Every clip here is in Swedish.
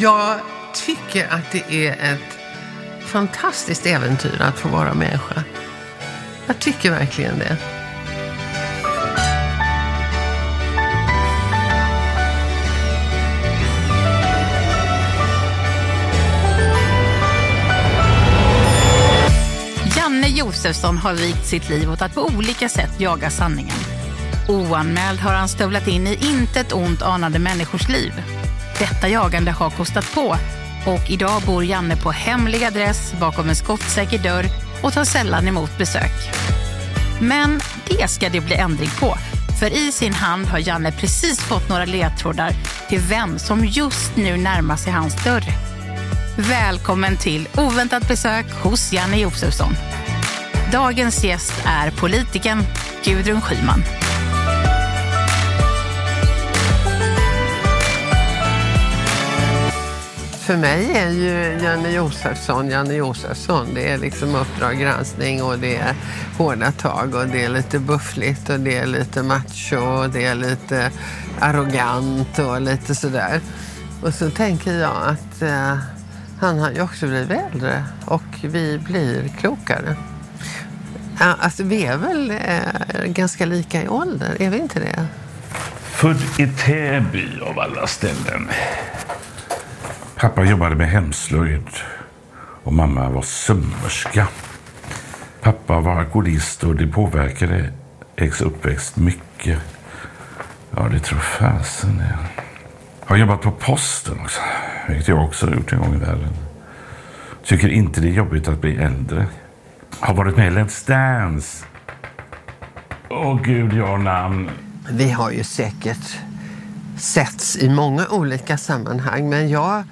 Jag tycker att det är ett fantastiskt äventyr att få vara människa. Jag tycker verkligen det. Janne Josefsson har vikt sitt liv åt att på olika sätt jaga sanningen. Oanmäld har han stövlat in i intet ont anade människors liv. Detta jagande har kostat på och idag bor Janne på hemlig adress bakom en skottsäker dörr och tar sällan emot besök. Men det ska det bli ändring på. För i sin hand har Janne precis fått några ledtrådar till vem som just nu närmar sig hans dörr. Välkommen till oväntat besök hos Janne Josefsson. Dagens gäst är politikern Gudrun Schyman. För mig är ju Janne Josefsson Janne Josefsson. Det är liksom Uppdrag granskning och det är hårda tag och det är lite buffligt och det är lite macho och det är lite arrogant och lite sådär. Och så tänker jag att eh, han har ju också blivit äldre och vi blir klokare. Alltså vi är väl eh, ganska lika i ålder, är vi inte det? Född i Täby av alla ställen. Pappa jobbade med hemslöjd och mamma var sömmerska. Pappa var alkoholist och det påverkade X uppväxt mycket. Ja, det tror fasen det. Har jobbat på posten också, vilket jag också har gjort en gång i världen. Tycker inte det är jobbigt att bli äldre. Har varit med i Let's Dance. Åh gud, jag har namn. Vi har ju säkert setts i många olika sammanhang, men jag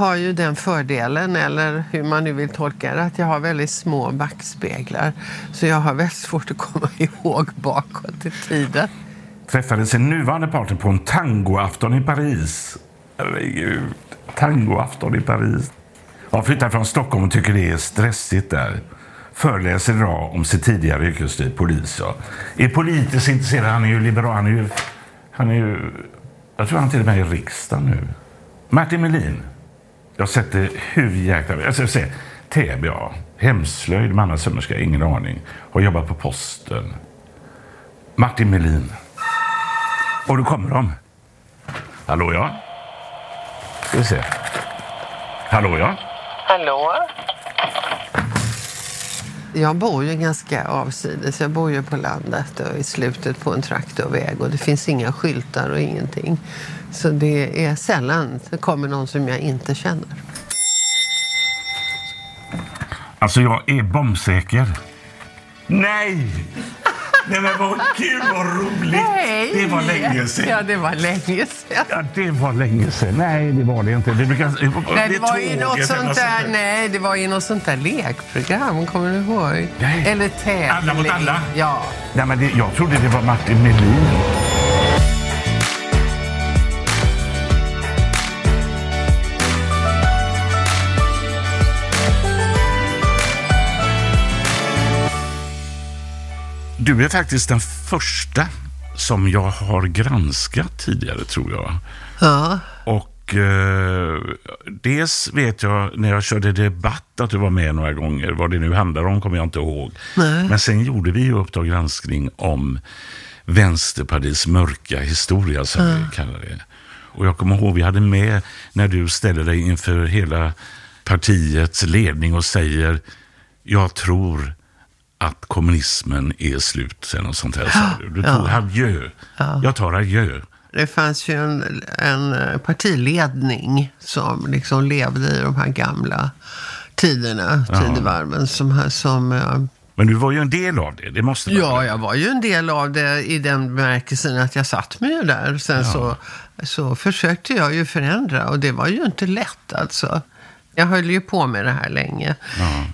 har ju den fördelen, eller hur man nu vill tolka det, att jag har väldigt små backspeglar. Så jag har väldigt svårt att komma ihåg bakåt i tiden. Träffade sin nuvarande partner på en tangoafton i Paris. Herregud, tangoafton i Paris. Jag flyttar från Stockholm och tycker det är stressigt där. Föreläser idag om sitt tidigare yrkesliv, polis. Ja. Är politiskt intresserad, han är ju liberal. Han är ju, han är ju, jag tror han till och med är i riksdagen nu. Martin Melin. Jag har sett det hur jäkla... Jag ska se. Täby, ja. Hemslöjd, mamma sömmerska, ingen aning. Har jobbat på posten. Martin Melin. Och då kommer de. Hallå, ja. Ska vi se. Hallå, ja. Hallå? Jag bor ju ganska avsides. Jag bor ju på landet och i slutet på en traktorväg och det finns inga skyltar och ingenting. Så det är sällan det kommer någon som jag inte känner. Alltså, jag är bombsäker. Nej! Nej men vad kul, vad roligt! Nej. Det var länge sedan. Ja, det var länge sedan. Ja, det var länge sedan. Nej, det var det inte. Det, brukar, Nej, det var ju något sånt något där, nej, det var ju något sånt där lekprogram, kommer du ihåg? Nej. Eller tävling. Alla mot alla? Ja. Nej, men det, jag trodde det var Martin Melin. Du är faktiskt den första som jag har granskat tidigare, tror jag. Ja. Och eh, dels vet jag när jag körde debatt att du var med några gånger. Vad det nu handlar om kommer jag inte ihåg. Nej. Men sen gjorde vi ju Uppdrag granskning om Vänsterpartiets mörka historia, som vi kallar det. Och jag kommer ihåg, vi hade med när du ställer dig inför hela partiets ledning och säger jag tror att kommunismen är slut, sen och sånt här. sa du. Tog adjö. Jag tar adjö. Det fanns ju en, en partiledning som liksom levde i de här gamla tiderna, tidevarven. Som, som, eh, Men du var ju en del av det, det måste vara. ja, jag var ju en del av det i den bemärkelsen att jag satt mig ju där. Sen så, så försökte jag ju förändra och det var ju inte lätt alltså. Jag höll ju på med det här länge.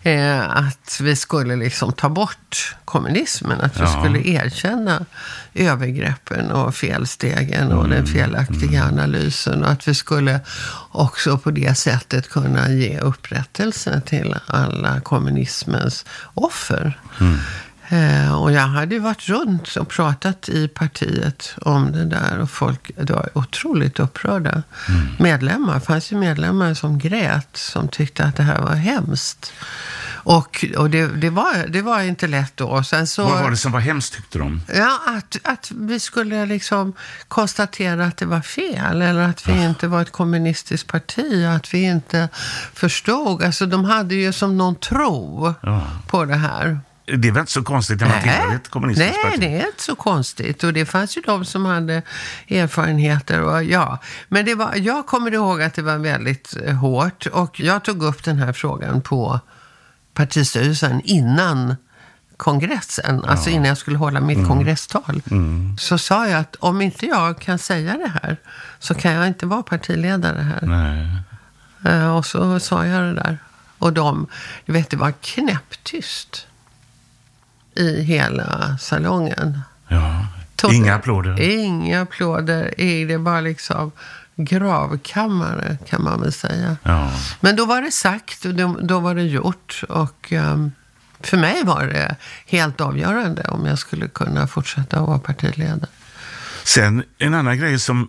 Eh, att vi skulle liksom ta bort kommunismen. Att vi Ja. skulle erkänna övergreppen och felstegen och Mm, den felaktiga analysen. Och att vi skulle också på det sättet kunna ge upprättelse till alla kommunismens offer. Mm. Eh, och jag hade ju varit runt och pratat i partiet om det där. Och folk det var otroligt upprörda. Medlemmar, det fanns ju medlemmar som grät. Som tyckte att det här var hemskt. Och, och det, det, var, det var inte lätt då. Sen så, Vad var det som var hemskt tyckte de? Ja, att, att vi skulle liksom konstatera att det var fel. Eller att vi inte var ett kommunistiskt parti. Att vi inte förstod. Alltså de hade ju som någon tro på det här. Det är väl inte så konstigt när man tillhör ett kommunistiskt Nej, parti? det är inte så konstigt. Och det fanns ju de som hade erfarenheter. Och ja. Men det var, jag kommer ihåg att det var väldigt eh, hårt. Och jag tog upp den här frågan på partistyrelsen innan kongressen. Alltså innan jag skulle hålla mitt kongresstal. Så sa jag att om inte jag kan säga det här så kan jag inte vara partiledare här. Nej. Eh, Och så sa jag det där. Och de, du vet, det var knäpptyst i hela salongen. Ja. Inga applåder. Inga applåder. i- Det var liksom gravkammare, kan man väl säga. Ja. Men då var det sagt och då, då var det gjort. Och ehm, för mig var det helt avgörande om jag skulle kunna fortsätta vara partiledare. Sen en annan grej som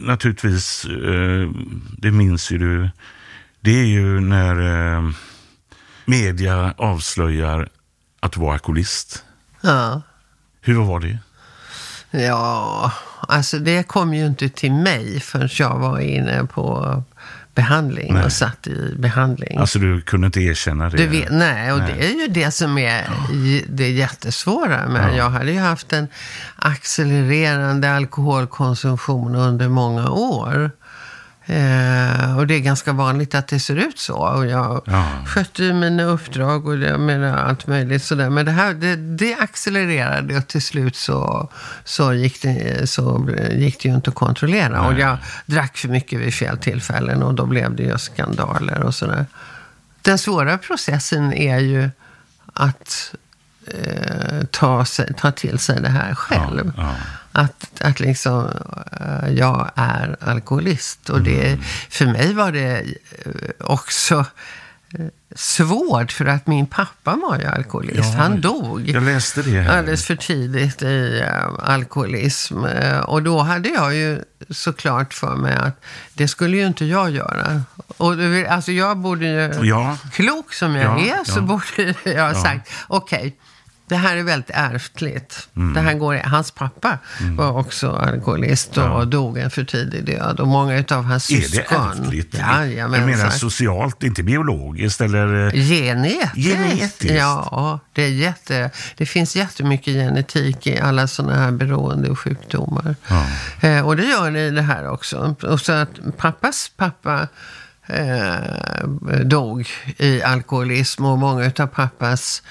naturligtvis, eh, det minns ju du, det är ju när eh, media avslöjar att du var alkoholist. Ja. Hur var det? Ja, alltså det kom ju inte till mig förrän jag var inne på behandling Nej. och satt i behandling. Alltså du kunde inte erkänna det? Vet, nej, och Nej. det är ju det som är det jättesvåra. Men jag hade ju haft en accelererande alkoholkonsumtion under många år. Eh, och det är ganska vanligt att det ser ut så. Och jag Ja. skötte ju mina uppdrag och det, med allt möjligt sådär. Men det här, det, det accelererade och till slut så, så, gick det, så gick det ju inte att kontrollera. Och jag drack för mycket vid fel tillfällen och då blev det ju skandaler och sådär. Den svåra processen är ju att eh, ta, sig, ta till sig det här själv. Ja, ja. Att, att liksom, eh, jag är alkoholist. Och det, Mm. för mig var det eh, också eh, svårt för att min pappa var ju alkoholist. Ja, Han dog. Jag läste det här. Alldeles för tidigt i alkoholism. Och då hade jag ju såklart för mig att det skulle ju inte jag göra. Och alltså jag borde ju, Ja. klok som jag Ja, är, så borde jag ha sagt, okej. Det här är väldigt ärftligt. Mm. Det här går, hans pappa var också alkoholist och dog en för tidig död. Och många av hans Är det syskon. ärftligt? Jajamensan. jag menar socialt, inte biologiskt eller... eh, Genetiskt. Genetiskt? Ja, det, är jätte, det finns jättemycket genetik i alla sådana här beroende och sjukdomar. Eh, och det gör det i det här också. Och så att pappas pappa eh, dog i alkoholism och många av pappas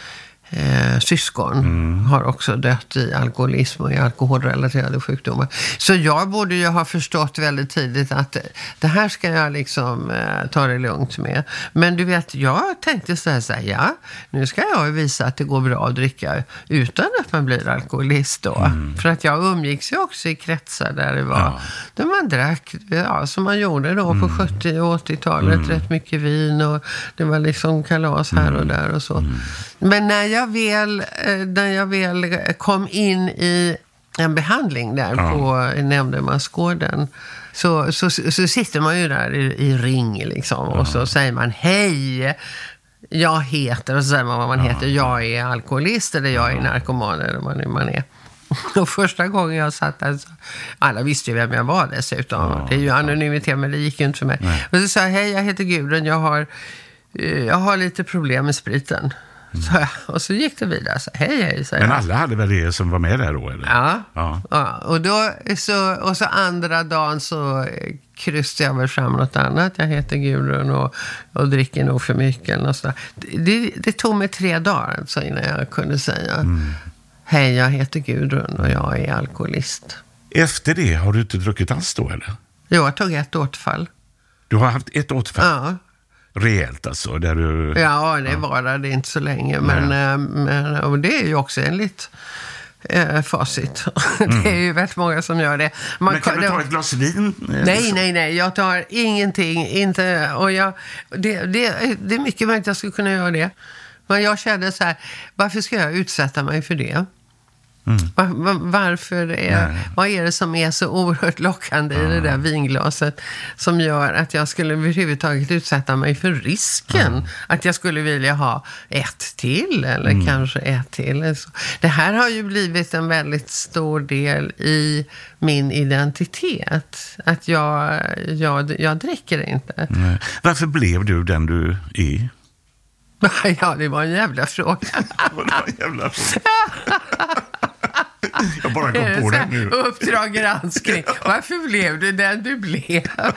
eh, syskon har också dött i alkoholism och i alkoholrelaterade sjukdomar. Så jag borde ju ha förstått väldigt tidigt att det här ska jag liksom eh, ta det lugnt med. Men du vet, jag tänkte så här, så här, ja, nu ska jag visa att det går bra att dricka utan att man blir alkoholist då. För att jag umgicks ju också i kretsar där det var, Ja. där man drack, ja, som man gjorde då på 70 och 80-talet, rätt mycket vin och det var liksom kalas här och där och så. Men när jag väl, eh, när jag väl kom in i en behandling där Ja. på nämndemansgården så, så, så sitter man ju där i, i ring liksom och så säger man hej. Jag heter, och så säger man vad man heter. Jag är alkoholist eller jag är narkoman eller vad nu man är. Och första gången jag satt där, så, alla visste ju vem jag var dessutom. Det är ju anonymitet, men det gick ju inte för mig. Och så sa jag, hej jag heter Gudrun, jag har, eh, jag har lite problem med spriten. Så och så gick det vidare. Så, hej hej, jag. Men alla hade väl det som var med där då? Eller? Ja. Ja. ja. Och, då, så, och så andra dagen så eh, kryssade jag väl fram något annat. Jag heter Gudrun och, och dricker nog för mycket. Eller något det, det tog mig tre dagar alltså innan jag kunde säga Mm. Hej, jag heter Gudrun och jag är alkoholist. Efter det har du inte druckit alls då eller? Jo, jag tog ett återfall. Du har haft ett återfall? Ja, Rejält alltså? Där du... ja det var det inte så länge. Men, eh, men, och det är ju också enligt eh, facit. det är ju väldigt många som gör det. Man, Men kan du ta ett glas vin? Nej, nej, nej. Jag tar ingenting. Inte, och jag, det, det, det är mycket möjligt att jag skulle kunna göra det. Men jag kände så här, varför ska jag utsätta mig för det? Var, var, varför är, vad är det som är så oerhört lockande i det där vinglaset som gör att jag skulle överhuvudtaget utsätta mig för risken att jag skulle vilja ha ett till eller kanske ett till. Det här har ju blivit en väldigt stor del i min identitet. Att jag, jag, jag dricker inte. Nej. Varför blev du den du är? Ja, det var en jävla fråga. Det var en jävla Jag bara kom på det nu. Uppdrag granskning. Varför blev du den du blev?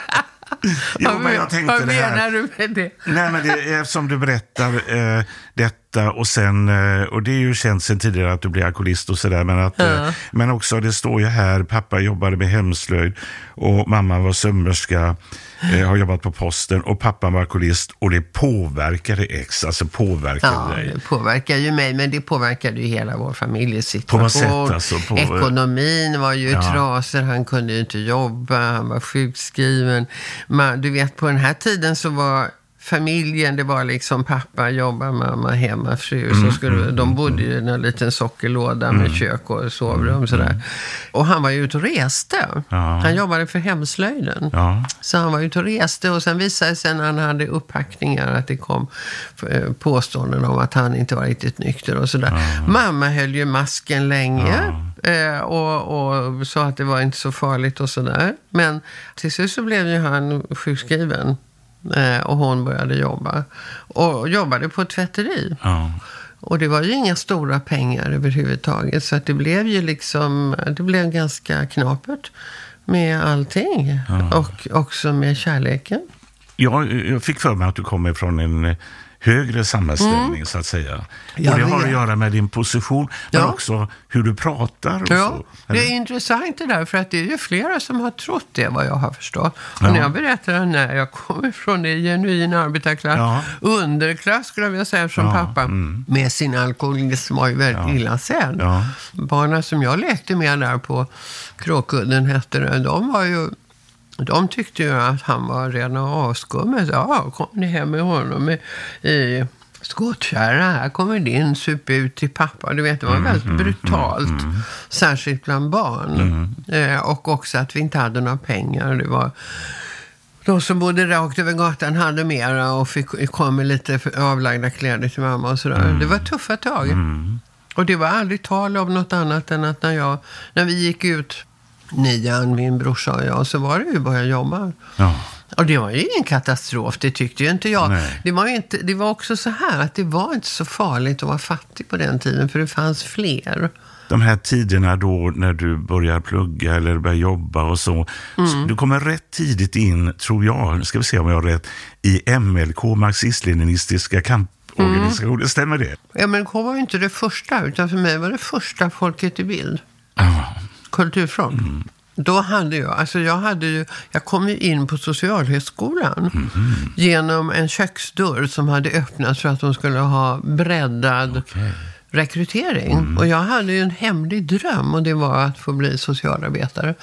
Jo, men jag tänkte Vad det här. menar du med det? Nej, men det är som du berättar eh, detta och sen, eh, och det är ju känt sedan tidigare att du blir alkoholist och sådär, men, att, eh, men också det står ju här, pappa jobbade med hemslöjd och mamma var sömmerska, eh, har jobbat på posten och pappa var alkoholist och det påverkade ex, alltså påverkade Ja, dig. det påverkar ju mig, men det påverkade ju hela vår familjesituation. På vad sätt alltså? På- Ekonomin var ju Ja. trasig, han kunde ju inte jobba, han var sjukskriven. Man, du vet, på den här tiden så var familjen, det var liksom pappa, jobba, mamma, hemma, fru. Mm, så skulle, de bodde ju i en liten sockerlåda med kök och sovrum sådär. Och han var ju ute och reste. Mm, Ja. Han jobbade för hemslöjden. Ja. Så han var ute och reste och sen visade det sig när han hade upphackningar att det kom eh, påståenden om att han inte var riktigt nykter och sådär. Mamma höll ju masken länge eh, och, och sa att det var inte så farligt och sådär. Men till slut så blev ju han sjukskriven och hon började jobba. Och jobbade på ett tvätteri. Ja. Och det var ju inga stora pengar överhuvudtaget. Så att det blev ju liksom, det blev ganska knapert med allting. Och också med kärleken. Jag, jag fick för mig att du kommer från en eh, högre samhällsställning, så att säga. Mm. Jag och det har att göra med din position, men Ja. också hur du pratar. Och Ja, så, det är intressant det där, för att det är ju flera som har trott det, vad jag har förstått. Och Ja. när jag berättar att när jag kommer från det genuin arbetarklass, Ja. underklass skulle jag vilja säga, Ja, pappa, med sin alkoholism var ju väldigt illa sedd. Ja. Barnen som jag lekte med där på Kråkudden hette det, de var ju de tyckte ju att han var rena avskummet. Ja, kom ni hem med honom i, i skottkärra. Här kommer din sup ut till pappa. Du vet, det var väldigt brutalt. Särskilt bland barn. Eh, och också att vi inte hade några pengar. Det var... De som bodde rakt över gatan hade mera och fick, kom med lite avlagda kläder till mamma och sådär. Det var tuffa tag. Och det var aldrig tal om något annat än att när, jag, när vi gick ut nian, min brorsa och jag, så var det ju att börja jobba. Ja. Och det var ju ingen katastrof, det tyckte ju inte jag. Nej. Det var, inte, det var också så här att det var inte så farligt att vara fattig på den tiden, för det fanns fler. De här tiderna då när du börjar plugga eller börjar jobba och så. Mm. så du kommer rätt tidigt in, tror jag, nu ska vi se om jag har rätt, i MLK, marxist-leninistiska kamporganisationen. Mm. Stämmer det? MLK var ju inte det första, utan för mig var det första Folket i bild. Ja. Kulturfront. Mm. Då hade jag, alltså jag hade ju, jag kom ju in på Socialhögskolan genom en köksdörr som hade öppnats för att de skulle ha breddad rekrytering. Och jag hade ju en hemlig dröm och det var att få bli socialarbetare.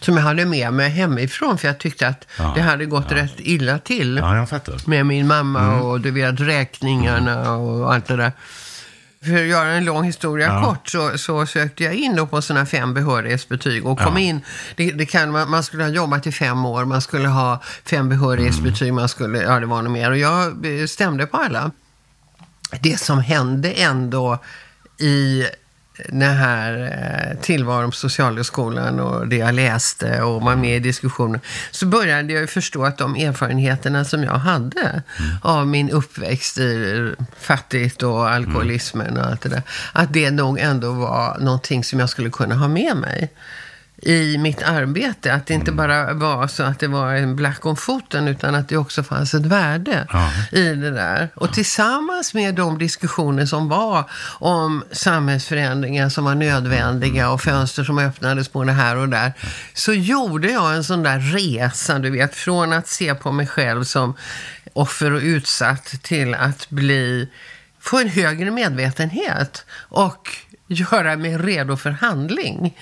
Som jag hade med mig hemifrån för jag tyckte att Ja, det hade gått rätt illa till ja, med min mamma och du vet räkningarna och allt det där. För att göra en lång historia Ja. kort så, så sökte jag in på sådana fem behörighetsbetyg och kom Ja. in. Det, det kan, man, man skulle ha jobbat i fem år, man skulle ha fem behörighetsbetyg, man skulle, ja det var nog mer. Och jag eh, stämde på alla. Det som hände ändå i den här eh, tillvaron på Socialhögskolan och det jag läste och var med i diskussioner, så började jag ju förstå att de erfarenheterna som jag hade av min uppväxt i fattigt och alkoholismen och allt det där, att det nog ändå var någonting som jag skulle kunna ha med mig i mitt arbete. Att det inte bara var så att det var en black om foten, utan att det också fanns ett värde Ja. i det där. Och tillsammans med de diskussioner som var om samhällsförändringar som var nödvändiga och fönster som öppnades både här och där, så gjorde jag en sån där resa, du vet, från att se på mig själv som offer och utsatt till att bli, få en högre medvetenhet och göra mig redo för handling.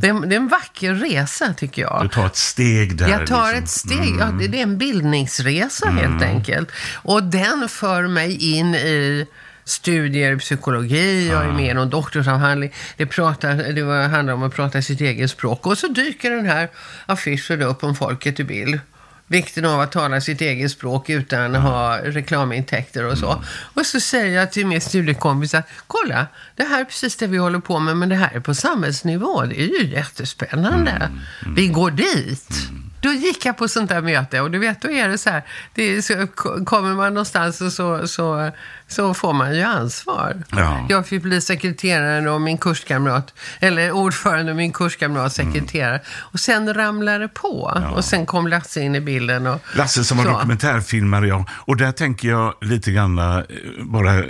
Det, är, det är en vacker resa tycker jag. Du tar ett steg där. Jag tar liksom. ett steg. Ja, det, det är en bildningsresa helt enkelt. Och den för mig in i studier i psykologi, jag är med i någon doktorsavhandling. Det, pratar, det handlar om att prata sitt eget språk. Och så dyker den här affischen upp om folket i bild. Vikten av att tala sitt eget språk utan att ha reklamintäkter och så. Och så säger jag till min studiekompis att kolla, det här är precis det vi håller på med, men det här är på samhällsnivå. Det är ju jättespännande. Vi går dit. Då gick jag på sånt där möte och du vet, då är det så här, det är så, kommer man någonstans och så, så, så får man ju ansvar. Ja. Jag fick bli sekreteraren och min kurskamrat, eller ordförande och min kurskamrat sekreterare. Och sen ramlade det på. Och sen kom Lasse in i bilden. Och, Lasse som var dokumentärfilmare, ja. Och där tänker jag lite grann eh, bara...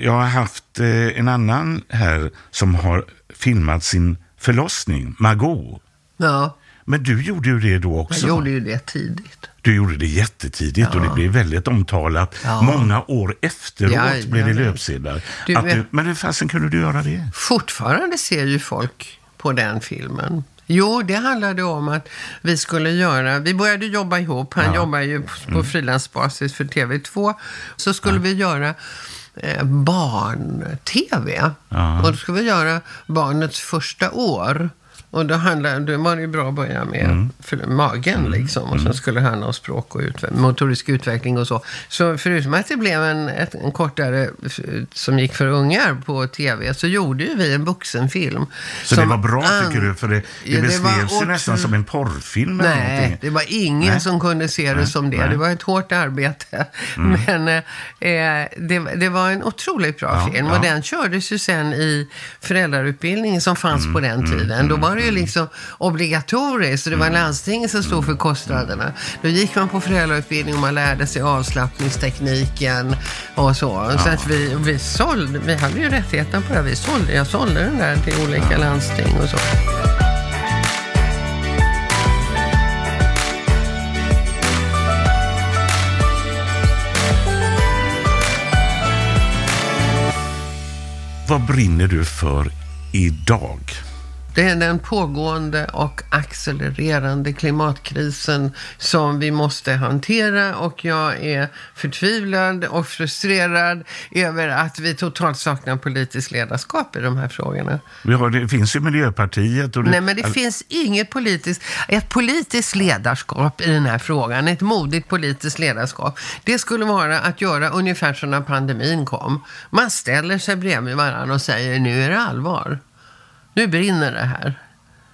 Jag har haft eh, en annan här som har filmat sin förlossning, Margot. Ja, Men du gjorde ju det då jag också. gjorde ju det tidigt. Du gjorde det jättetidigt och det blev väldigt omtalat. Ja. Många år efteråt Ja, blev det ja. löpsedlar. Du vet- du, men hur fasen kunde du göra det? Fortfarande ser ju folk på den filmen. Jo, det handlade om att vi skulle göra, vi började jobba ihop, han jobbar ju på, Mm. frilansbasis för TV2. Så skulle vi göra eh, barn-TV. Ja. Och då skulle vi göra barnets första år. Och då, handlade, då var det ju bra att börja med Mm. för magen liksom. Och sen skulle det handla om språk och utve- motorisk utveckling och så. Så förutom att det blev en, ett, en kortare som gick för ungar på tv så gjorde ju vi en vuxenfilm. Så som det var bra tycker du? För det, det det beskrevs ju nästan som en porrfilm eller Nej, någonting. det var ingen Nej. som kunde se det Nej, som det. nej. Det var ett hårt arbete. Men eh, det, det var en otroligt bra Ja, film. ja. Och den kördes ju sen i föräldrautbildningen som fanns Mm, på den tiden. Då var det ju liksom obligatoriskt. Så det Mm. var landstinget som stod för kostnaderna. Då gick man på föräldrautbildning och man lärde sig avslappningstekniken och så. Så att vi, vi sålde, vi hade ju rättigheten på det. Vi sålde, jag sålde den där till olika landsting och så. Vad brinner du för idag? Det är den pågående och accelererande klimatkrisen som vi måste hantera och jag är förtvivlad och frustrerad över att vi totalt saknar politiskt ledarskap i de här frågorna. Har, det finns ju Miljöpartiet och det, Nej, men det finns inget politiskt, ett politiskt ledarskap i den här frågan, ett modigt politiskt ledarskap. Det skulle vara att göra ungefär som när pandemin kom. Man ställer sig bredvid varandra och säger nu är det allvar. Nu brinner det här.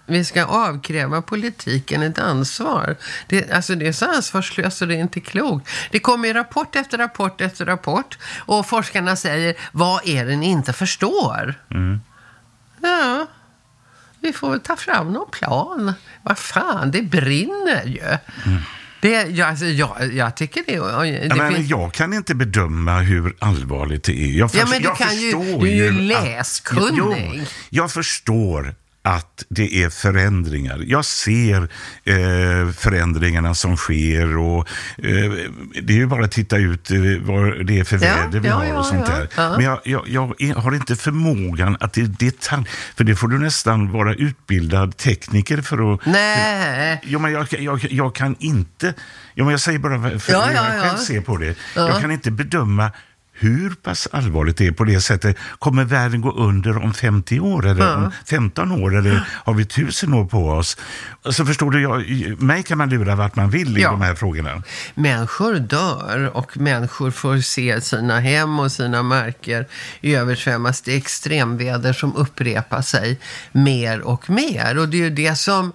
Vi ska avkräva politiken ett ansvar. Det, alltså det är så ansvarslöst så det är inte klokt. Det kommer ju rapport efter rapport efter rapport och forskarna säger vad är det ni inte förstår? Ja, vi får väl ta fram någon plan. Vad fan, det brinner ju. Det, jag, alltså, jag, jag tycker det, det Ja, men finns... Jag kan inte bedöma hur allvarligt det är. Jag Ja, förs- men du jag kan ju- förstår du är ju läskunnig. Jo, jag förstår att det är förändringar. Jag ser eh, förändringarna som sker och eh, det är ju bara att titta ut eh, vad det är för Ja, väder vi ja, har ja, och sånt ja, där. ja. Men jag, jag, jag har inte förmågan att i detalj, för det får du nästan vara utbildad tekniker för att Nej. Jo, men jag, jag, jag kan inte... Jo, men jag säger bara för Ja, hur ja, jag ja. själv ser på det. Ja. Jag kan inte bedöma hur pass allvarligt det är på det sättet. Kommer världen gå under om 50 år eller Ja. om 15 år eller har vi tusen år på oss? Så förstår du, jag, mig kan man lura vart man vill i Ja. de här frågorna. Människor dör och människor får se sina hem och sina marker översvämmas. Det är extremväder som upprepar sig mer och mer. Och det är ju det som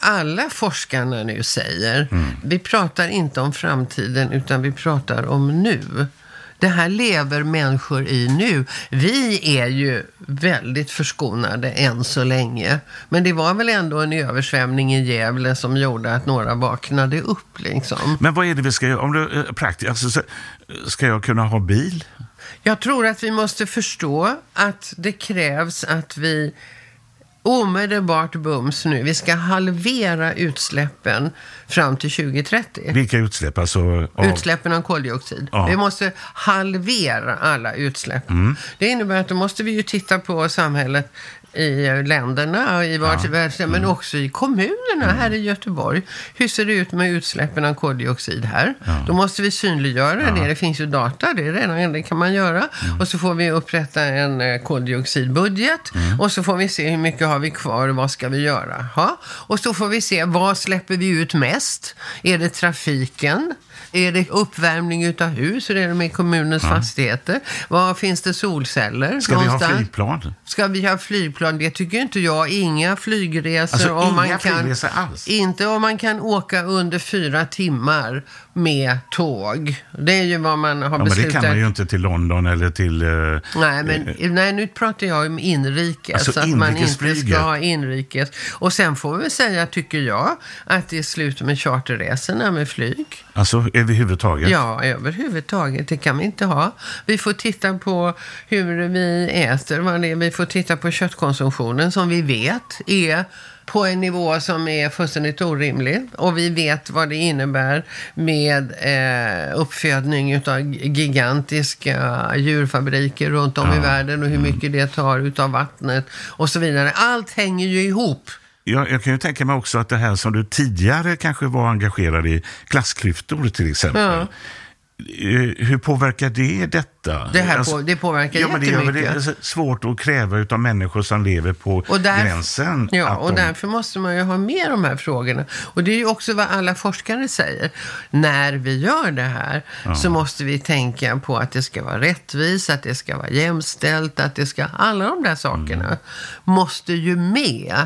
alla forskarna nu säger. Vi pratar inte om framtiden utan vi pratar om nu. Det här lever människor i nu. Vi är ju väldigt förskonade än så länge. Men det var väl ändå en översvämning i Gävle som gjorde att några vaknade upp liksom. Men vad är det vi ska göra? Om det är praktiskt, alltså, så- ska jag kunna ha bil? Jag tror att vi måste förstå att det krävs att vi omedelbart bums nu, vi ska halvera utsläppen fram till 2030. Vilka utsläpp? Alltså, av, Utsläppen av koldioxid. Ja. Vi måste halvera alla utsläpp. Mm. Det innebär att då måste vi ju titta på samhället i länderna och i vart men Mm. också i kommunerna här i Göteborg. Hur ser det ut med utsläppen av koldioxid här? Då måste vi synliggöra det. Det finns ju data, det är redan det kan man göra. Mm. Och så får vi upprätta en eh, koldioxidbudget Mm. och så får vi se hur mycket har vi kvar och vad ska vi göra? Ha? Och så får vi se, vad släpper vi ut mest? Är det trafiken? Är det uppvärmning utav hus? Hur är det med kommunens fastigheter? Var finns det solceller? ska vi ha någonstans? flygplan? Ska vi ha flygplan? Det tycker inte jag. Inga flygresor. Alltså, om man inga kan, flygresor alls? Inte om man kan åka under fyra timmar med tåg. Det är ju vad man har Ja, men det beslutat. kan man ju inte till London eller till... eh, Nej, men nej, nu pratar jag om inrikes. Alltså så att man inte ska ha inrikes. Och sen får vi säga, tycker jag, att det är slut med charterresorna med flyg. Alltså överhuvudtaget? Ja, överhuvudtaget. Det kan vi inte ha. Vi får titta på hur vi äter. Vad det är. Vi får titta på köttkonsumtionen som vi vet är på en nivå som är fullständigt orimlig. Och vi vet vad det innebär med eh, uppfödning av gigantiska djurfabriker runt om i världen och hur mycket det tar utav vattnet och så vidare. Allt hänger ju ihop. Jag, jag kan ju tänka mig också att det här som du tidigare kanske var engagerad i, klassklyftor till exempel. Ja. Eh, Hur påverkar det detta? Det här på- det påverkar ja, men det jättemycket. det är svårt att kräva av människor som lever på Och där- gränsen. Ja, och de- därför måste man ju ha med de här frågorna. Och det är ju också vad alla forskare säger. När vi gör det här så måste vi tänka på att det ska vara rättvist, att det ska vara jämställt, att det ska... Alla de där sakerna Mm. måste ju med.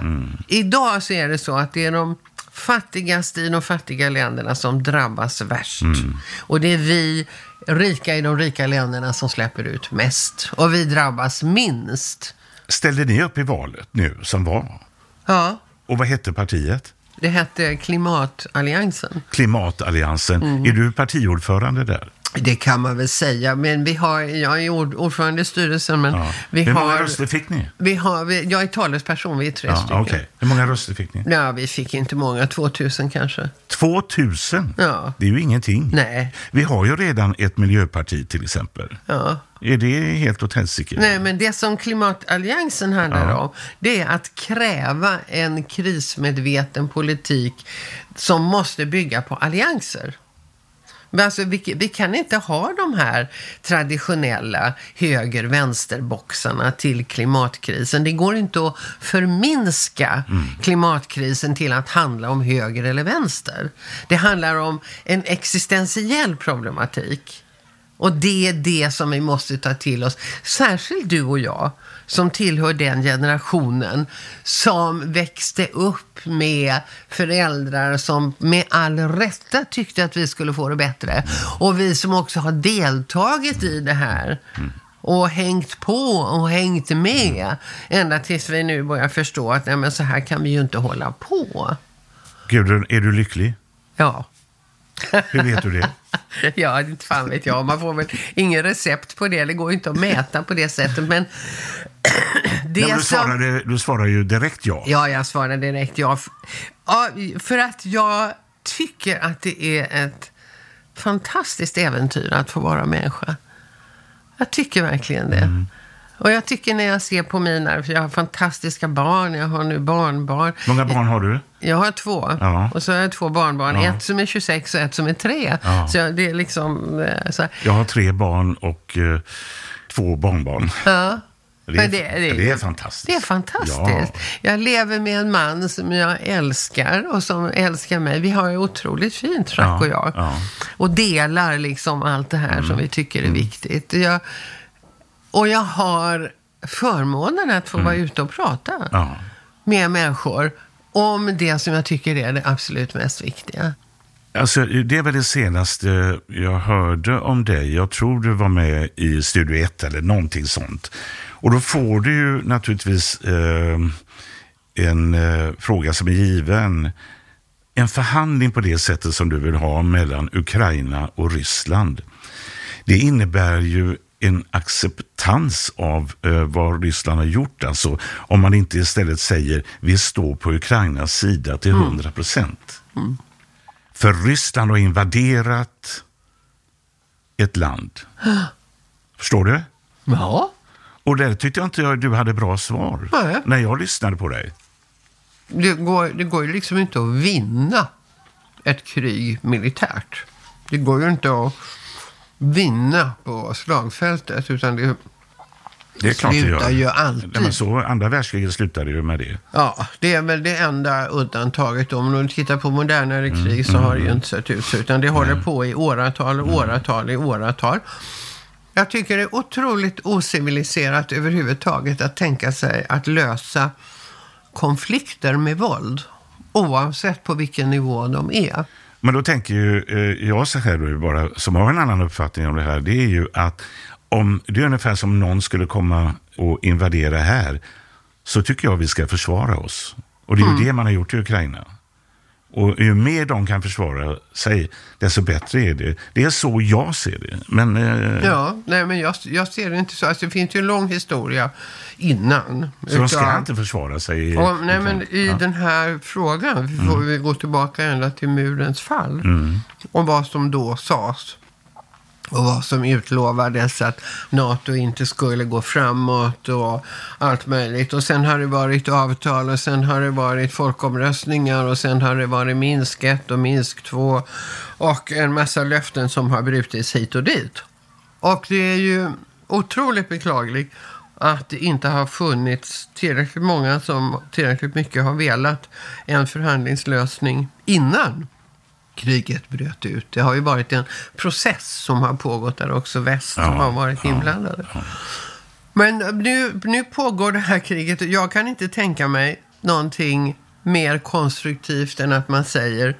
Idag så är det så att det är de fattigaste i de fattiga länderna som drabbas värst. Mm. Och det är vi rika i de rika länderna som släpper ut mest. Och vi drabbas minst. Ställde ni upp i valet nu som var? Ja. Och vad hette partiet? Det hette Klimatalliansen. Klimatalliansen. Mm. Är du partiordförande där? Det kan man väl säga. Men vi har, jag är ord- ordförande i styrelsen, men Ja. vi Hur många har... röster fick ni? Vi har vi, jag är talesperson, vi är tre Ja, stycken. okej. Hur många röster fick ni? Ja, vi fick inte många, 2000 kanske. 2000? Ja. Det är ju ingenting. Nej. Vi har ju redan ett miljöparti till exempel. Ja. Är det helt åt helsike? Nej, men det som Klimatalliansen handlar Ja. om, det är att kräva en krismedveten politik som måste bygga på allianser. Men alltså, vi, vi kan inte ha de här traditionella höger-vänster-boxarna till klimatkrisen. Det går inte att förminska klimatkrisen till att handla om höger eller vänster. Det handlar om en existentiell problematik. Och det är det som vi måste ta till oss. Särskilt du och jag, som tillhör den generationen som växte upp med föräldrar som med all rätta tyckte att vi skulle få det bättre. Och vi som också har deltagit i det här. Och hängt på och hängt med. Ända tills vi nu börjar förstå att nej, men så här kan vi ju inte hålla på. Gudrun, är du lycklig? Ja. Hur vet du det? Ja, inte fan vet jag. Man får väl ingen recept på det. Det går ju inte att mäta på det sättet. Men Nej, men du, som... svarade, du svarar ju direkt ja. Ja, jag svarar direkt ja. Ja. För att jag tycker att det är ett fantastiskt äventyr att få vara människa. Jag tycker verkligen det. Och jag tycker när jag ser på mina, för jag har fantastiska barn, jag har nu barnbarn. Många barn har du? Jag har två. Ja. Och så har jag två barnbarn. Ja. Ett som är 26 och ett som är 3. Ja. Så jag- det är liksom... eh, Så. Jag har tre barn och eh, två barnbarn. ja. Det är, det- det- det är fantastiskt. Det är fantastiskt. Ja. Jag lever med en man som jag älskar och som älskar mig. Vi har det otroligt fint, Rack Ja, och jag. ja. Och delar liksom allt det här som vi tycker är viktigt. Jag, och jag har förmånen att få vara ute och prata med människor om det som jag tycker är det absolut mest viktiga. Alltså, det väl det senaste jag hörde om dig. Jag tror du var med i Studio 1 eller någonting sånt. Och då får du ju naturligtvis eh, en eh, fråga som är given. En förhandling på det sättet som du vill ha mellan Ukraina och Ryssland. Det innebär ju en acceptans av eh, vad Ryssland har gjort. Alltså om man inte istället säger vi står på Ukrainas sida till 100 procent. För Ryssland har invaderat ett land. Förstår du? Ja. Och där tyckte jag inte du hade bra svar. Nej. När jag lyssnade på dig. Det går, det går ju liksom inte att vinna ett krig militärt. Det går ju inte att vinna på slagfältet, utan det, Det är klart det Slutar gör. ju alltid. Nej, men så, andra världskriget slutade ju med det. ja, det är väl det enda undantaget. Om du tittar på modernare krig så har det ju inte sett ut så, utan det håller på i åratal, och åratal, i åratal. Jag tycker det är otroligt ociviliserat överhuvudtaget att tänka sig att lösa konflikter med våld. Oavsett på vilken nivå de är. Men då tänker ju eh, jag så här bara, som har en annan uppfattning om det här, det är ju att om det är ungefär som någon skulle komma och invadera här, så tycker jag vi ska försvara oss. Och det är ju det man har gjort i Ukraina. Och ju mer de kan försvara sig, desto bättre är det. Det är så jag ser det. Men eh, Ja, nej men jag, jag ser det inte så. Alltså, det finns ju en lång historia innan. så de ska inte försvara sig. i- Och, nej, men i Ja. den här frågan vi får vi gå tillbaka ända till murens fall. Mm. Och vad som då sades. Och vad som utlovades att NATO inte skulle gå framåt och allt möjligt. Och sen har det varit avtal och sen har det varit folkomröstningar och sen har det varit Minsk 1 och Minsk 2 och en massa löften som har brutits hit och dit. Och det är ju otroligt beklagligt att det inte har funnits tillräckligt många som tillräckligt mycket har velat en förhandlingslösning innan kriget bröt ut. Det har ju varit en process som har pågått där också väst Ja, har varit ja, inblandade. Men nu, nu pågår det här kriget och jag kan inte tänka mig någonting mer konstruktivt än att man säger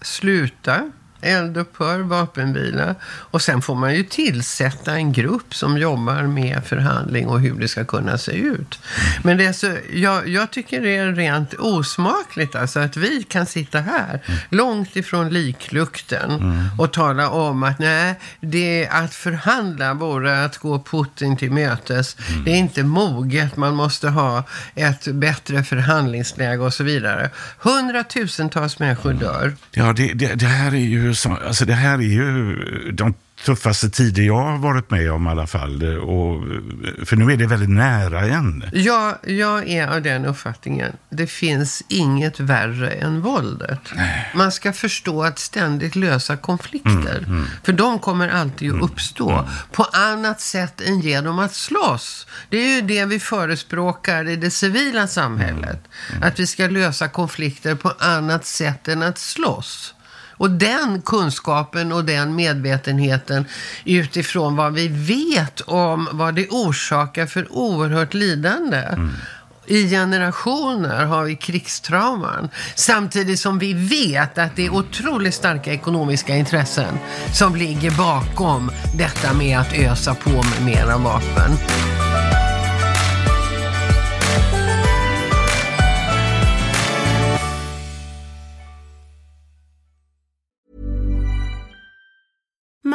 sluta, eldupphör, vapenvila. Och sen får man ju tillsätta en grupp som jobbar med förhandling och hur det ska kunna se ut. Men det är så, jag, jag tycker det är rent osmakligt alltså att vi kan sitta här långt ifrån liklukten och tala om att nej, det är att förhandla vore att gå Putin till mötes. Det är inte moget, man måste ha ett bättre förhandlingsläge och så vidare. Hundratusentals människor dör. Ja, det, det, det här är ju så, alltså det här är ju de tuffaste tider jag har varit med om i alla fall. Och, för nu är det väldigt nära en. Jag, jag är av den uppfattningen. Det finns inget värre än våldet. Man ska förstå att ständigt lösa konflikter. För de kommer alltid att uppstå. På annat sätt än genom att slåss. Det är ju det vi förespråkar i det civila samhället. Att vi ska lösa konflikter på annat sätt än att slåss. Och den kunskapen och den medvetenheten utifrån vad vi vet om vad det orsakar för oerhört lidande. I generationer har vi krigstrauman. Samtidigt som vi vet att det är otroligt starka ekonomiska intressen som ligger bakom detta med att ösa på med mera vapen.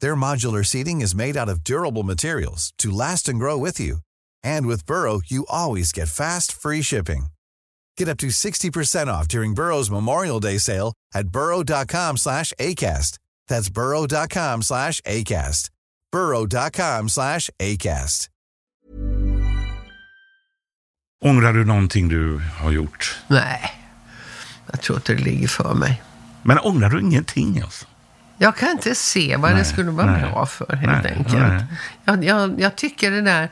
Their modular seating is made out of durable materials to last and grow with you. And with Burrow, you always get fast, free shipping. Get up to 60% off during Burrow's Memorial Day sale at burrow.com slash ACAST. That's burrow.com slash ACAST. burrow.com slash ACAST. Ångrar du någonting du har gjort? Nej, jag tror inte det ligger för mig. Men ångrar du ingenting alltså? Jag kan inte se vad Nej, det skulle vara nej, bra för, helt nej, enkelt. Jag, jag, jag tycker det där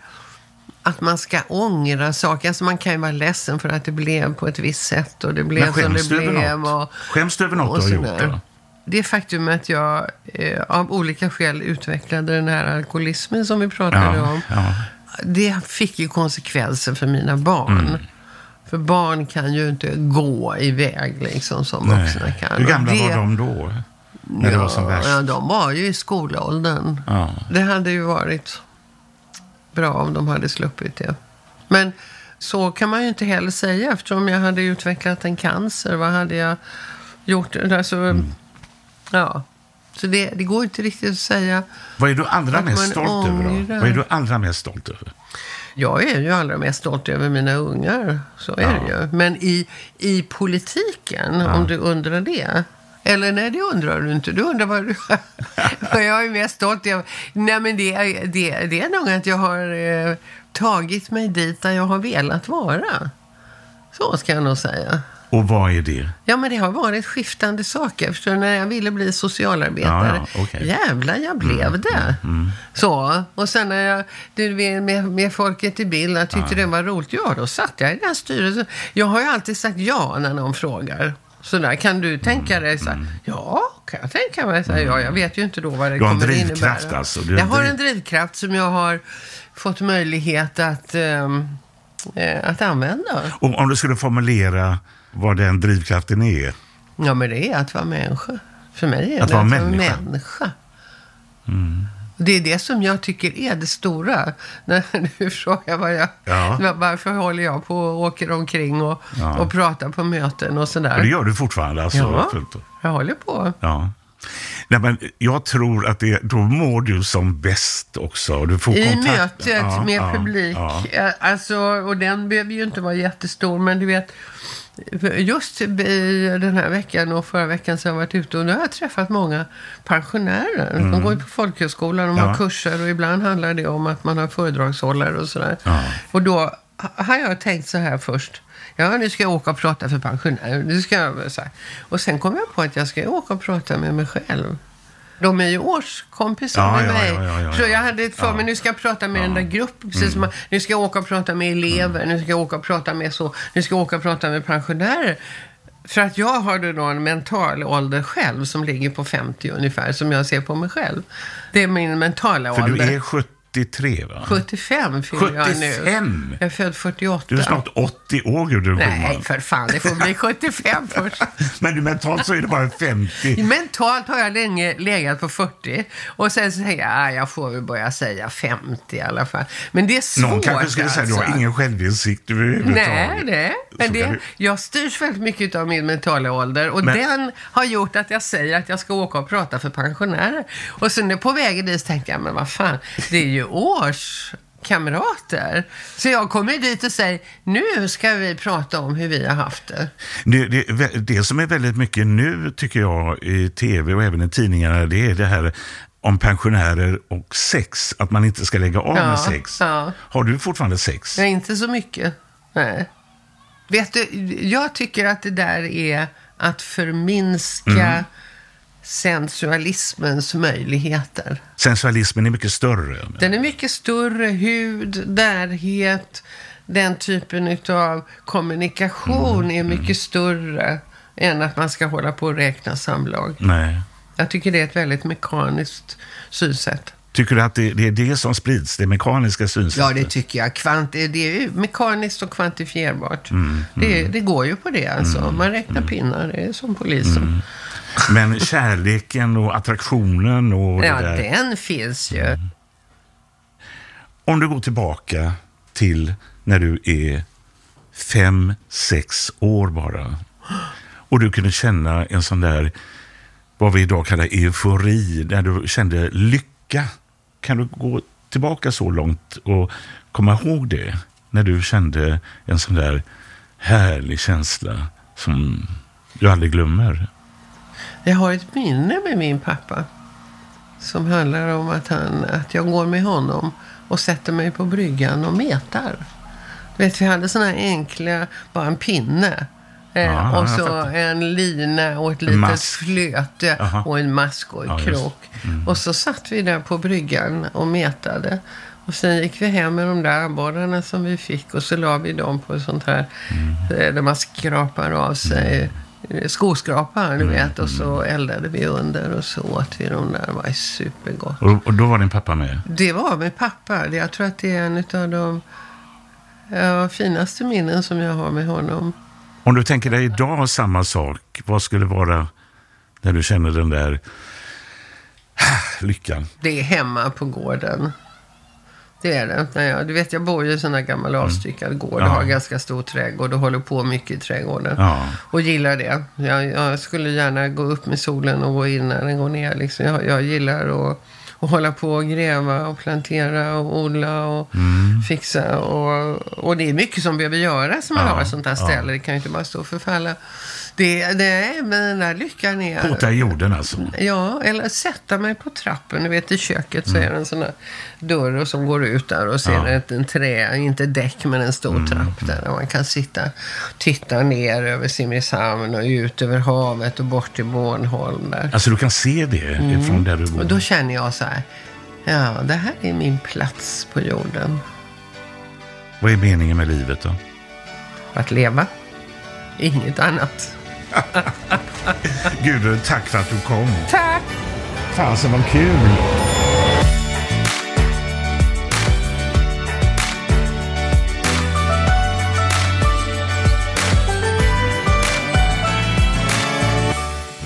att man ska ångra saker. Alltså man kan ju vara ledsen för att det blev på ett visst sätt och det blev som det blev. Och, Skäms du över något och du har gjort då? Det faktum att jag eh, av olika skäl utvecklade den här alkoholismen som vi pratade Ja, om. ja. Det fick ju konsekvenser för mina barn. Mm. För barn kan ju inte gå iväg liksom som vuxna kan. Hur gamla det- var de då? När det var som värst? Ja, de var ju i skolåldern. Ja. Det hade ju varit bra om de hade sluppit det. Men så kan man ju inte heller säga eftersom jag hade utvecklat en cancer. Vad hade jag gjort? Alltså, Mm. Ja. Så det, det går inte riktigt att säga. Vad är du allra mest stolt över då? ångrar. Vad är du allra mest stolt över? Jag är ju allra mest stolt över mina ungar. Så är Ja. det ju. Men i, i politiken, om du undrar det. Eller nej, det undrar du inte. Du undrar vad, du, vad jag är mest stolt över. Nej, men det, är- det, det är nog att jag har eh, tagit mig dit där jag har velat vara. Så ska jag nog säga. Och vad är det? Ja, men det har varit skiftande saker. Förstår du? När jag ville bli socialarbetare. Ja, ja, okej. Jävlar, jag blev det. Så. Och sen när jag, du med, med Folket i bild, jag tyckte det var roligt. Ja, då satt jag i den styrelsen. Jag har ju alltid sagt ja när någon frågar. Sådär, kan du tänka dig så här, Ja, kan jag tänka mig. Så här, ja, jag vet ju inte då vad det Du har en kommer drivkraft innebära. alltså. Jag har en drivkraft som jag har fått möjlighet att, ehm, eh, att använda. Och om du skulle formulera vad den drivkraften är? Ja, men det är att vara människa. För mig är Att det vara att vara människa. människa. Det är det som jag tycker är det stora. När du frågar vad jag, Ja. varför håller jag på och åker omkring och, Ja. och pratar på möten och sådär. Och det gör du fortfarande alltså? Ja, jag håller på. Ja. Nej, men jag tror att det, då mår du som bäst också. och Du får I mötet Ja, med ja, publik. ja. Alltså, och den behöver ju inte vara jättestor, men du vet, just i den här veckan och förra veckan så har jag varit ute och nu har jag träffat många pensionärer. De går ju på folkhögskolan, de Mm. Ja. har kurser och ibland handlar det om att man har föredragshållare och sådär. Ja. Och då har jag tänkt så här först. Ja, nu ska jag åka och prata för pensionärer. Nu ska jag, så här. Och sen kom jag på att jag ska åka och prata med mig själv. De är ju årskompisar Ja, med ja, mig. ja, ja, så ja. jag hade för Ja. mig, nu ska jag prata med den där gruppen. Precis som, att- nu ska jag åka och prata med elever. Nu ska jag åka och prata med så. Nu ska jag åka och prata med pensionärer. För att jag har då en mental ålder själv som ligger på 50 ungefär, som jag ser på mig själv. Det är min mentala För ålder. du är 73 va? 75 fyller jag nu. 75? Jag är född 48. Du är snart 80 år Gudrun Nej, för fan. Det får bli 75 först. Men du mentalt så är det bara 50. Mentalt har jag länge legat på 40. Och sen så tänker jag, ah, jag får väl börja säga 50 i alla fall. Men det är svårt Någon kanske skulle säga alltså. du har ingen självinsikt överhuvudtaget. Nej, det. Men Så det, jag styrs väldigt mycket av min mentala ålder. Och Men- den har gjort att jag säger att jag ska åka och prata för pensionärer. Och sen på vägen dit tänkte jag, men vad fan, det är ju kamrater. Så jag kommer dit och säger, nu ska vi prata om hur vi har haft det. Det, det, det som är väldigt mycket nu, tycker jag, i tv och även i tidningarna, det är det här om pensionärer och sex, att man inte ska lägga av Ja, med sex. ja. Har du fortfarande sex? Nej, inte så mycket. Nej. Vet du, jag tycker att det där är att förminska Mm. Sensualismens möjligheter. Sensualismen är mycket större. Den är mycket större, hud, närhet, den typen av kommunikation är mycket större än att man ska hålla på och räkna samlag. Nej. Jag tycker det är ett väldigt mekaniskt synsätt. Tycker du att det, det är det som sprids, det mekaniska synsättet? Ja, det tycker jag. Kvant det är mekaniskt och kvantifierbart. Mm, Det, det går ju på det alltså. Man räknar pinnar, det är som polisen. Men kärleken och attraktionen och Ja, det där. den finns ju. Om du går tillbaka till när du är fem, sex år bara. Och du kunde känna en sån där, vad vi idag kallar eufori, där du kände lycka. Kan du gå tillbaka så långt och komma ihåg det? När du kände en sån där härlig känsla som du aldrig glömmer. Jag har ett minne med min pappa. Som handlar om att, han, att jag går med honom och sätter mig på bryggan och metar. Du vet, vi hade här enkla, bara en pinne. Eh, och så en lina och ett litet mask. flöte Aha. och en mask och en Ja, krok. Och så satt vi där på bryggan och metade. Och sen gick vi hem med de där abborrarna som vi fick och så la vi dem på ett sånt här eh, där man skrapar av sig skoskrapar, du vet. Och så eldade vi under och så åt vi dem där. Det var supergott. Och, och då var din pappa med? Det var med pappa. Jag tror att det är en av de ja, finaste minnen som jag har med honom. Om du tänker dig idag samma sak, vad skulle vara när du känner den där lyckan? Det är hemma på gården. Det är det. Nej, ja, du vet, jag bor ju i en sån här gammal avstyckad gård. Mm. Ja. och har ganska stor trädgård och håller på mycket i trädgården. Ja. Och gillar det. Jag, jag skulle gärna gå upp med solen och gå in när den går ner. Liksom. Jag, jag gillar att, att hålla på och gräva och plantera och odla och Mm. fixa. Och, och det är mycket som behöver göras som man Ja, har ett sånt här ja. ställe. Det kan ju inte bara stå och förfalla. Det, det, men där lyckan är... Pota i jorden alltså. Ja, eller sätta mig på trappen. Du vet, i köket så är det en sån här dörr och som går ut där och Mm. Ja. Mm, ett, en trä, inte däck, men en stor trapp där. Där man kan sitta titta ner över Simrishamn och ut över havet och bort till Bornholm där. Alltså du kan se det ifrån där du bor. Och då känner jag så här, ja, det här är min plats på jorden. Vad är meningen med livet då? Att leva. Inget annat. Gudrun, tack för att du kom. Tack! Fasen vad kul!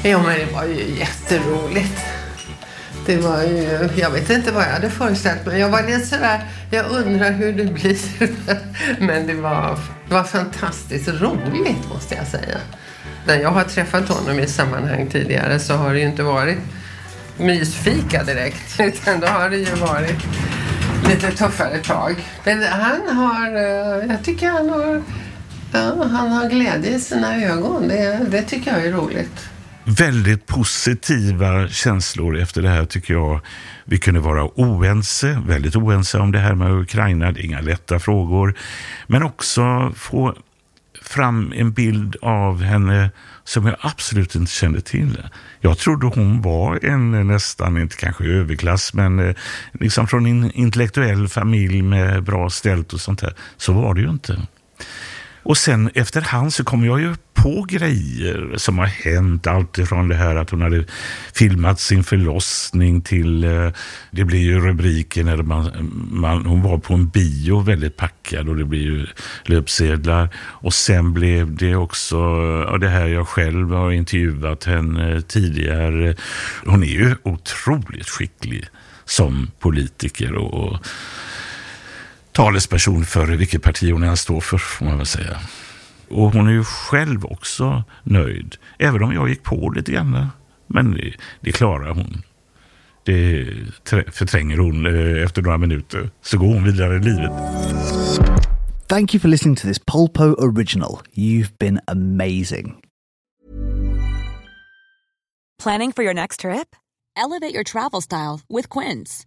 Jo, men det var ju jätteroligt. Det var ju, jag vet inte vad jag hade föreställt mig. Jag var lite sådär, jag undrar hur det blir. Men det var, det var fantastiskt roligt måste jag säga. När jag har träffat honom i sammanhang tidigare så har det ju inte varit mysfika direkt. Utan då har det ju varit lite tuffare tag. Men han har, eh, jag tycker han har, ja, han har glädje i sina ögon. Det, det tycker jag är roligt. Väldigt positiva känslor efter det här tycker jag. Vi kunde vara oense, väldigt oense om det här med Ukraina. Det är inga lätta frågor. Men också få fram en bild av henne som jag absolut inte kände till. Jag trodde hon var en nästan, inte kanske överklass, men eh, liksom från en intellektuell familj med bra ställt och sånt där. Så var det ju inte. Och sen efterhand så kom jag ju på grejer som har hänt. Allt ifrån det här att hon hade filmat sin förlossning till, eh, det blir ju rubriker när man, man, hon var på en bio väldigt packad och det blir ju löpsedlar. Och sen blev det också, och det här jag själv har intervjuat henne tidigare. Hon är ju otroligt skicklig som politiker och, och talesperson för vilket parti hon än står för, får man väl säga. Och hon är ju själv också nöjd, även om jag gick på lite grann. Men det, det klarar hon. Det förtränger hon eh, efter några minuter. Så går hon vidare i livet. Thank you for listening to this Polpo original. You've been amazing. Planning for your next trip? Elevate your travel style with Quince.